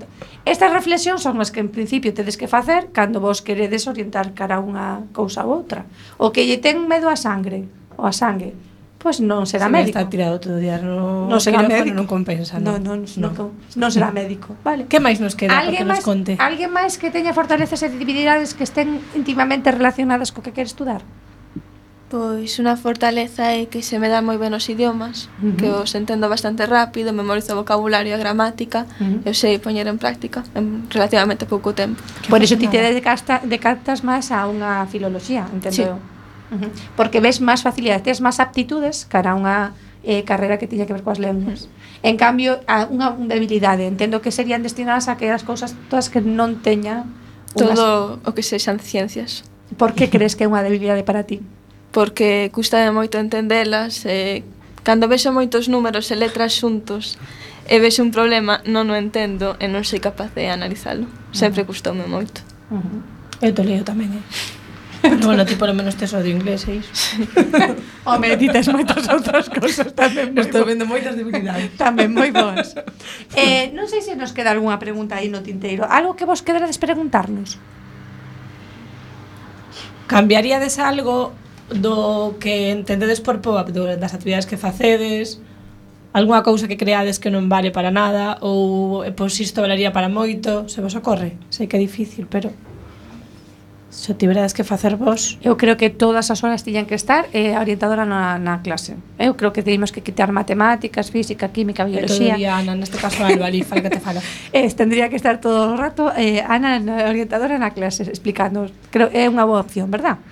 Estas reflexións son as que en principio tedes que facer cando vos queredes orientar cara a unha cousa ou outra. O que lle ten medo a sangre, ou a sangue, pois pues non será Se médico. Está tirado todo o día, no, non será médico, non compensa, non. Non, non, no. non, non será médico, vale. Que máis nos queda para que máis, nos conte? Alguén máis que teña fortalezas e debilidades que estén íntimamente relacionadas co que quere estudar? Pois unha fortaleza é que se me dan moi ben os idiomas, uh -huh. que os entendo bastante rápido, memorizo o vocabulario e a gramática, uh -huh. eu sei poñer en práctica en relativamente pouco tempo. Por iso ti te decasta, decantas máis a unha filoloxía, entendo sí. eu. Uh -huh. Porque ves máis facilidades, tes máis aptitudes cara a unha eh, carreira que tiña que ver coas lenguas. En cambio, a unha debilidade, entendo que serían destinadas a que as cousas todas que non teña unhas... todo o que sexan ciencias. Por que crees que é unha debilidade para ti? porque custa moito entendelas e cando vexo moitos números e letras xuntos e vexo un problema non o entendo e non sei capaz de analizalo. Sempre custoume moito. Uh -huh. Eu te leo tamén, eh? bueno, ti polo menos tes o de inglés, é iso. Home, ti tes moitas outras cousas tamén moi Estou vendo moitas debilidades. tamén moi boas. eh, non sei se nos queda algunha pregunta aí no tinteiro. Algo que vos quedrades preguntarnos? Cambiaríades algo do que entendedes por pop-up, das actividades que facedes, algunha cousa que creades que non vale para nada, ou eh, pois isto valería para moito, se vos ocorre. Sei que é difícil, pero se tiverades que facer vos... Eu creo que todas as horas tiñan que estar eh, orientadora na, na clase. Eu creo que teríamos que quitar matemáticas, física, química, biología... Todo Ana, neste caso Alba, ali, fala que te fala. eh, tendría que estar todo o rato eh, Ana, orientadora na clase, explicando. Creo é unha boa opción, verdad?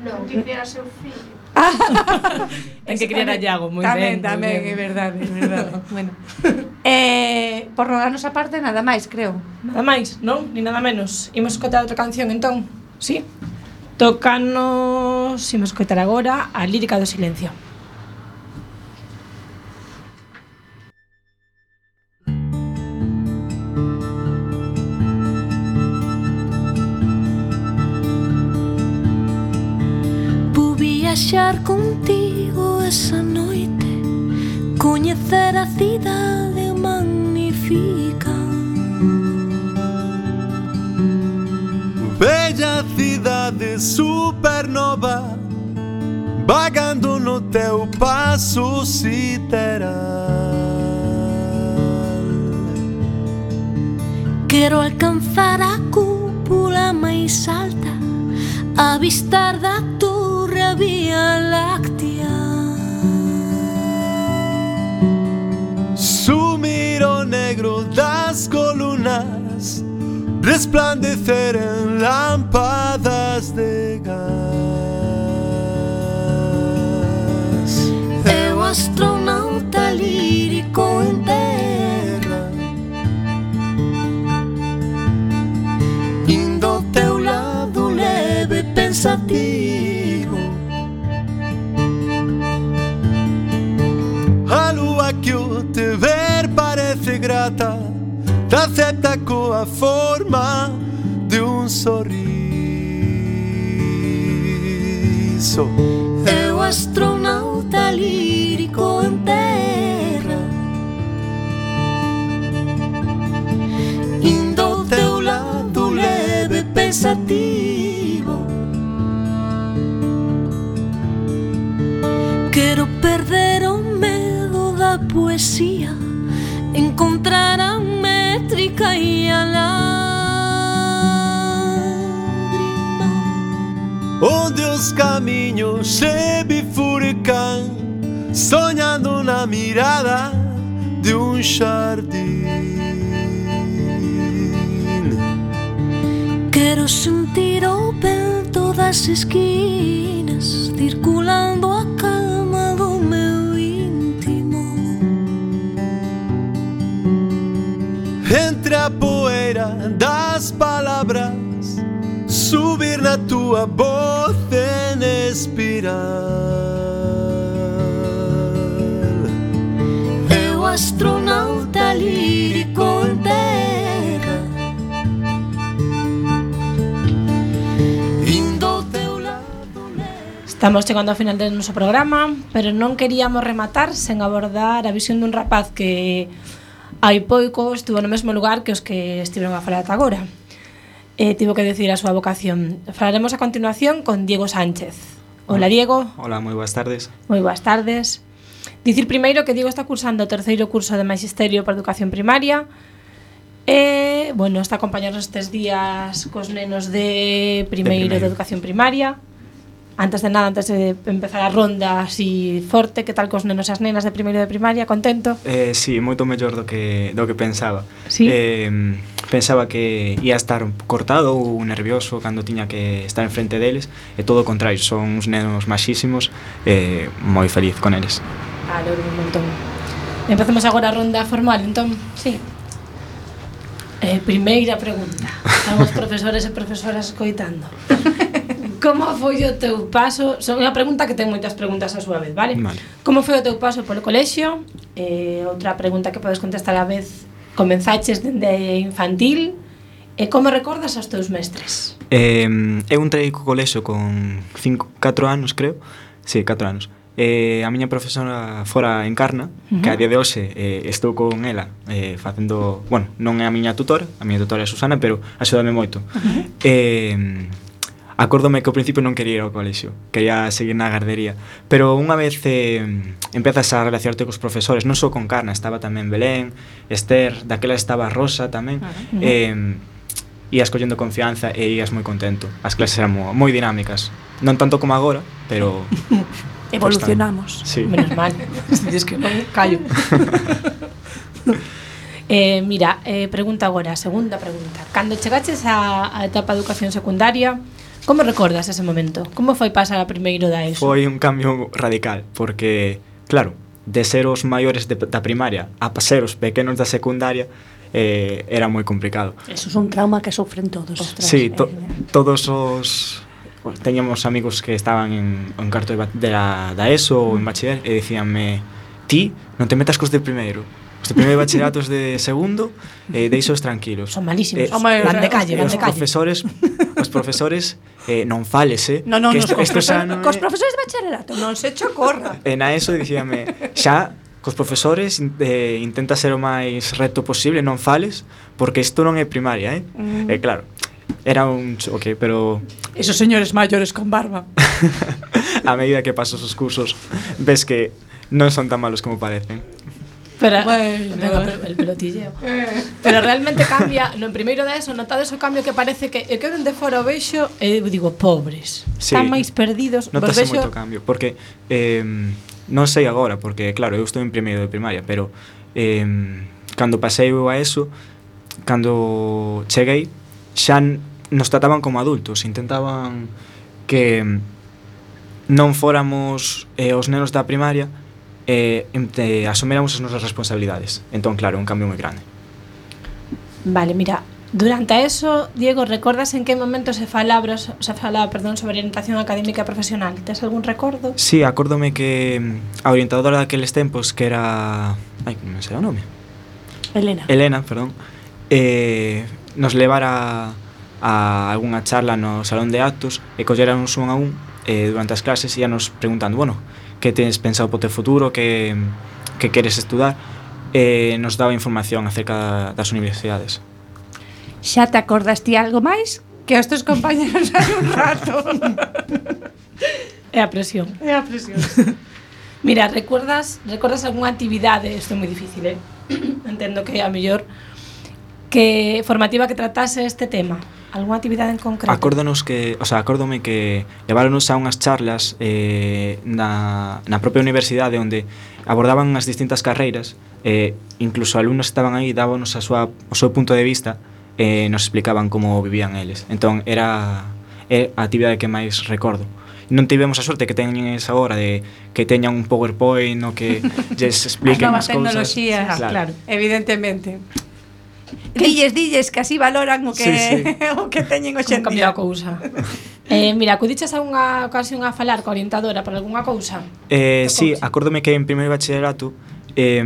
Non, que criara seu fillo. Ten que criar a Iago, moi ben. Tamén, tamén, é verdade, é verdade. bueno. Eh, por non darnos aparte, nada máis, creo. Nada máis, non? Ni nada menos. Imos escoitar outra canción, entón? Sí? Tocanos, imos escoitar agora, a lírica do silencio. viaxar contigo esa noite Coñecer a cidade magnífica. Bella cidade supernova Vagando no teu paso sideral. Quero alcanzar a cúpula máis alta Avistar da tua Vía Láctea. Sumir o negro das colunas Resplandecer en lámpadas de gas. Eu astronauta lírico en terra Indo teu lado leve pensativo que o te ver parece grata. Te acepta coa forma de un sorriso. Eu astronauta lírico en terra. Indo ao teu lado leve pensativo. Quero perder un la poesía encontrará métrica y a lágrima. Oh Onde os caminhos se bifurcan sonhando na mirada de um jardim. Quero sentir o vento das esquinas circulando. entre a poeira das palavras, subir na tua voz em espiral. Eu, astronauta lírico en terra, indo teu lado. Estamos chegando ao final do noso programa, pero non queríamos rematar sen abordar a visión dun rapaz que Hai pouco estuvo no mesmo lugar que os que estiveron a falar ata agora. E tivo que decir a súa vocación. Falaremos a continuación con Diego Sánchez. Hola, Diego. Hola, moi boas tardes. Moi boas tardes. Dicir primeiro que Diego está cursando o terceiro curso de Magisterio para Educación Primaria e, bueno, está acompañando estes días cos nenos de primeiro de, primeiro. de Educación Primaria antes de nada, antes de empezar a ronda así forte, que tal cos nenos e as nenas de primeiro de primaria, contento? Eh, sí, moito mellor do que do que pensaba. Sí? Eh, pensaba que ia estar cortado ou nervioso cando tiña que estar en frente deles, e todo o contrario, son uns nenos maxísimos, eh, moi feliz con eles. Alegro un montón. Empecemos agora a ronda formal, entón, sí. Eh, primeira pregunta. Estamos profesores e profesoras coitando. Como foi o teu paso? Son unha pregunta que ten moitas preguntas a súa vez, vale? vale. Como foi o teu paso polo colexio? Eh, outra pregunta que podes contestar a vez Comenzaches dende infantil E como recordas aos teus mestres? Eh, eu entrei co colexo con 5, 4 anos, creo Sí, 4 anos eh, a miña profesora fora Encarna, uh -huh. que a día de hoxe eh, estou con ela eh, facendo, bueno, non é a miña tutora, a miña tutora é Susana, pero axúdame moito. Uh -huh. Eh, Acórdome que ao principio non quería ir ao colexio, quería seguir na gardería, pero unha vez eh, empezas a relacionarte cos profesores, non só con Carna, estaba tamén Belén, Esther, daquela estaba Rosa tamén, uh -huh. eh, ías collendo confianza e ías moi contento. As clases eran moi, moi dinámicas. Non tanto como agora, pero... Evolucionamos. Pues sí. Menos mal. Si dices que non, callo. eh, mira, eh, pregunta agora, segunda pregunta. Cando chegaches á etapa de educación secundaria, Como recordas ese momento? Como foi pasar a primeiro da ESO? Foi un cambio radical, porque, claro, de ser os maiores de, da primaria a ser os pequenos da secundaria eh, era moi complicado. Eso é es un trauma que sofren todos. Ostras, sí, to, eh, todos os teñamos amigos que estaban en, en carto de, de la, da ESO ou en bachiller e dicíanme ti non te metas cos de primeiro Os de primeiro bachilleratos de segundo eh, deixos tranquilos. Son malísimos. Eh, Home, van de calle, van de calle. Profesores, os profesores eh, non fálese. Eh, no, no, que estos, estos anos... Cos profesores de bachillerato non se chocorra. E eh, na eso dicíame, xa cos profesores eh, intenta ser o máis recto posible, non fales, porque isto non é primaria, eh? Mm. E eh, claro, era un choque, pero... Esos señores maiores con barba. a medida que pasas os cursos, ves que non son tan malos como parecen. Pero, bueno. venga, pero, el pelotilleo. Pero realmente cambia, no, en primeiro de eso, notades o cambio que parece que eu que ven de fora o vexo eh, e digo, pobres, sí. están máis perdidos. Notase vexo... moito cambio, porque eh, non sei agora, porque claro, eu estou en primeiro de primaria, pero eh, cando pasei eu a eso, cando cheguei, xa nos trataban como adultos, intentaban que non fóramos eh, os nenos da primaria eh, eh, asumeramos as nosas responsabilidades. Entón, claro, un cambio moi grande. Vale, mira, durante eso, Diego, recordas en que momento se falaba, se falaba perdón, sobre orientación académica profesional? Tes algún recordo? Sí, acórdome que mm, a orientadora daqueles tempos que era... Ai, non sei o nome. Elena. Elena, perdón. Eh, nos levara a algunha charla no salón de actos e collerarnos un a un eh, durante as clases e nos preguntando, bueno, que tens pensado para o teu futuro, que, que queres estudar, e nos daba información acerca das universidades. Xa te acordas ti algo máis que os teus compañeros hai un rato? é a presión. É a presión. Mira, recuerdas, recordas algunha actividade, isto é moi difícil, eh? entendo que é a mellor, que formativa que tratase este tema? Alguna actividade en concreto? Acórdanos que, o sea, acórdome que leváronos a unhas charlas eh, na, na propia universidade onde abordaban as distintas carreiras eh, incluso alumnos que estaban aí dábanos a súa, o seu punto de vista e eh, nos explicaban como vivían eles entón era é a actividade que máis recordo non tivemos a sorte que teñen esa hora de que teñan un PowerPoint no que lles expliquen as, as cousas. As novas tecnoloxías, claro. claro, evidentemente. Dilles, dilles que así valoran o que sí, sí. o que teñen hoxe en día. a cousa. eh, mira, acudiches a unha ocasión a falar coa orientadora para algunha cousa? Eh, si, sí, acórdome que en primeiro bachillerato eh,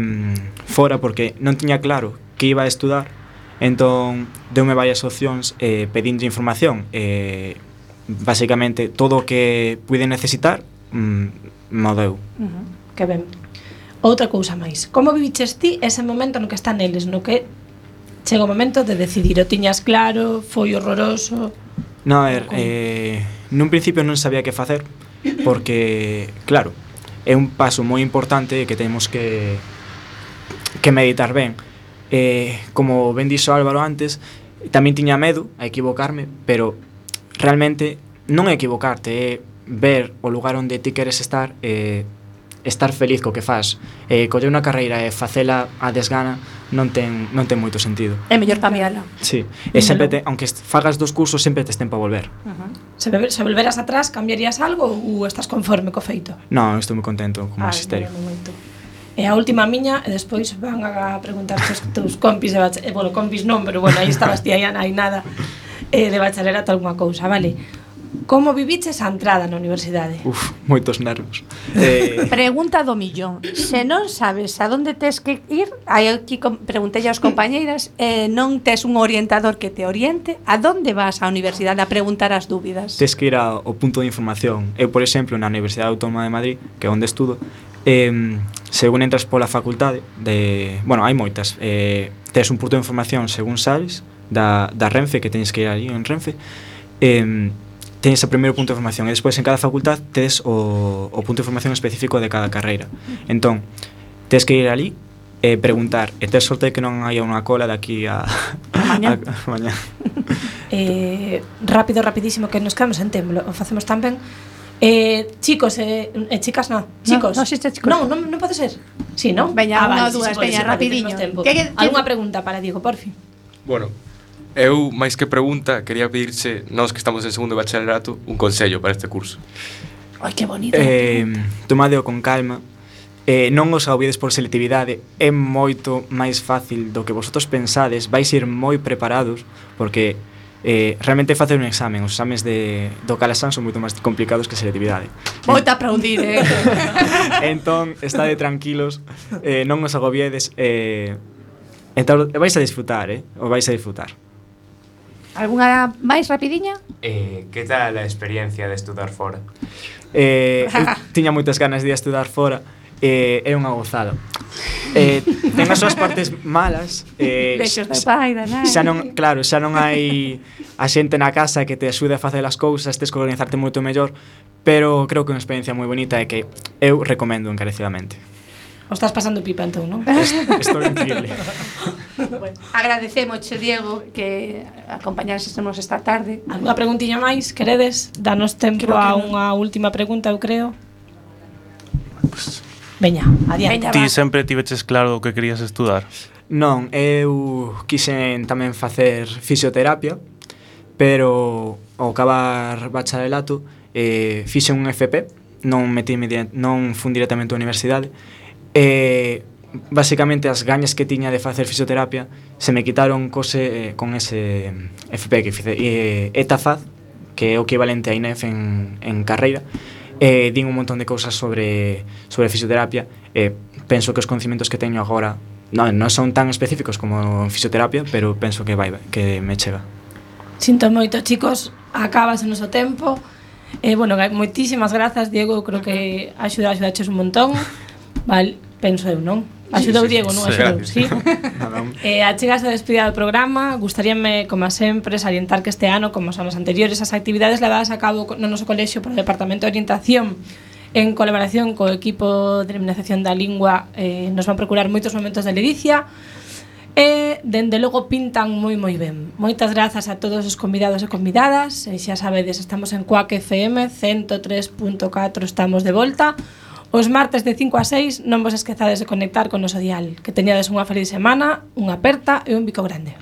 fora porque non tiña claro que iba a estudar entón deume varias opcións eh, pedindo información eh, basicamente todo o que pude necesitar mm, mo deu uh -huh. que ben Outra cousa máis, como viviches ti ese momento no que están eles, no que Chega o momento de decidir, o tiñas claro, foi horroroso? No, a ver, eh, nun principio non sabía que facer, porque, claro, é un paso moi importante que temos que que meditar ben. Eh, como ben dixo Álvaro antes, tamén tiña medo a equivocarme, pero realmente non é equivocarte, é ver o lugar onde ti queres estar e eh, estar feliz co que faz e eh, coller unha carreira e facela a desgana non ten, non ten moito sentido. É mellor cambiala. Sí, e sempre te, aunque fagas dos cursos sempre tes tempo a volver. Uh -huh. se, se volveras atrás, cambiarías algo ou estás conforme co feito? Non, estou moi contento con o magisterio. Ai, E a última miña, e despois van a preguntar os teus compis de bacharelato, eh, bueno, compis non, pero bueno, aí estabas ti aí, aí nada, eh, de bacharelato alguma cousa, vale? Como viviches a entrada na universidade? Uf, moitos nervos. Eh... Pregunta do millón. Se non sabes a onde tes que ir, aí aquí preguntei aos compañeiras, eh, non tes un orientador que te oriente, a onde vas á universidade a preguntar as dúbidas? Tes que ir ao punto de información. Eu, por exemplo, na Universidade Autónoma de Madrid, que é onde estudo, eh, según entras pola facultade de, bueno, hai moitas eh, tes un punto de información según sabes da, da Renfe que tens que ir ali en Renfe eh, tens o primeiro punto de formación e despois en cada facultad tes o, o punto de formación específico de cada carreira. Entón, tes que ir ali e eh, preguntar e tes sorte que non hai unha cola daqui a, a mañá. A, a mañá. eh, rápido, rapidísimo, que nos quedamos en tempo, o facemos tan ben. Eh, chicos eh, eh, chicas, no, chicos. No, no existe chicos. Non, non, non pode ser. Sí, non? Veña, ah, unha, vale, dúas, si veña, rapidiño. Alguna que, que... Pregunta para Diego, por fin. Bueno, Eu, máis que pregunta, quería pedirche, nós que estamos en segundo bacharelato, un consello para este curso. Ai, que bonito. Eh, tomadeo con calma. Eh, non os aubides por selectividade, é moito máis fácil do que vosotros pensades, vais ir moi preparados, porque eh, realmente facer un examen, os exames de, do Calasán son moito máis complicados que selectividade selectividade. Moita aplaudir, eh? entón, estade tranquilos, eh, non os agobiedes, eh, entón, vais a disfrutar, eh? O vais a disfrutar. Alguna máis rapidiña? Eh, que tal a experiencia de estudar fora? Eh, eu tiña moitas ganas de estudar fora eh, é unha gozada. Eh, ten as súas partes malas eh, de da pai, da nai xa non, Claro, xa non hai a xente na casa que te axude a facer as cousas Tes que organizarte moito mellor Pero creo que é unha experiencia moi bonita e que eu recomendo encarecidamente O estás pasando pipa entón, non? Estou increíble. bueno, agradecemos, che Diego, que acompañásemos esta tarde. Alguna preguntiña máis, queredes? Danos tempo que a unha última pregunta, eu creo. Pues... Veña, adiante. Ti sempre tiveches claro o que querías estudar? Non, eu quixen tamén facer fisioterapia, pero ao acabar bacharelato eh, fixen un FP, non metime non fun directamente á universidade, E basicamente as gañas que tiña de facer fisioterapia se me quitaron cose, eh, con ese eh, FP que fice eh, e, ETAFAD, que é o equivalente a INEF en, en carreira. E din un montón de cousas sobre sobre fisioterapia. E penso que os conocimientos que teño agora non, non son tan específicos como en fisioterapia pero penso que vai que me chega. Sinto moito chicos. Acabas o noso tempo. Eh, bueno, moitísimas grazas Diego. Creo que axuda, axudaches un montón. Vale, penso eu, non? Axudou sí, sí, Diego, non? Axudou, sí. eh, achegas a despedida do programa Gustaríame, como sempre, salientar que este ano Como os anos anteriores, as actividades levadas a cabo No noso colexio polo Departamento de Orientación En colaboración co equipo de Eliminación da Lingua eh, Nos van procurar moitos momentos de ledicia E, dende logo, pintan moi moi ben. Moitas grazas a todos os convidados e convidadas. E xa sabedes, estamos en Coac FM 103.4, estamos de volta. Os martes de 5 a 6 non vos esquezades de conectar con noso dial. Que teñades unha feliz semana, unha aperta e un bico grande.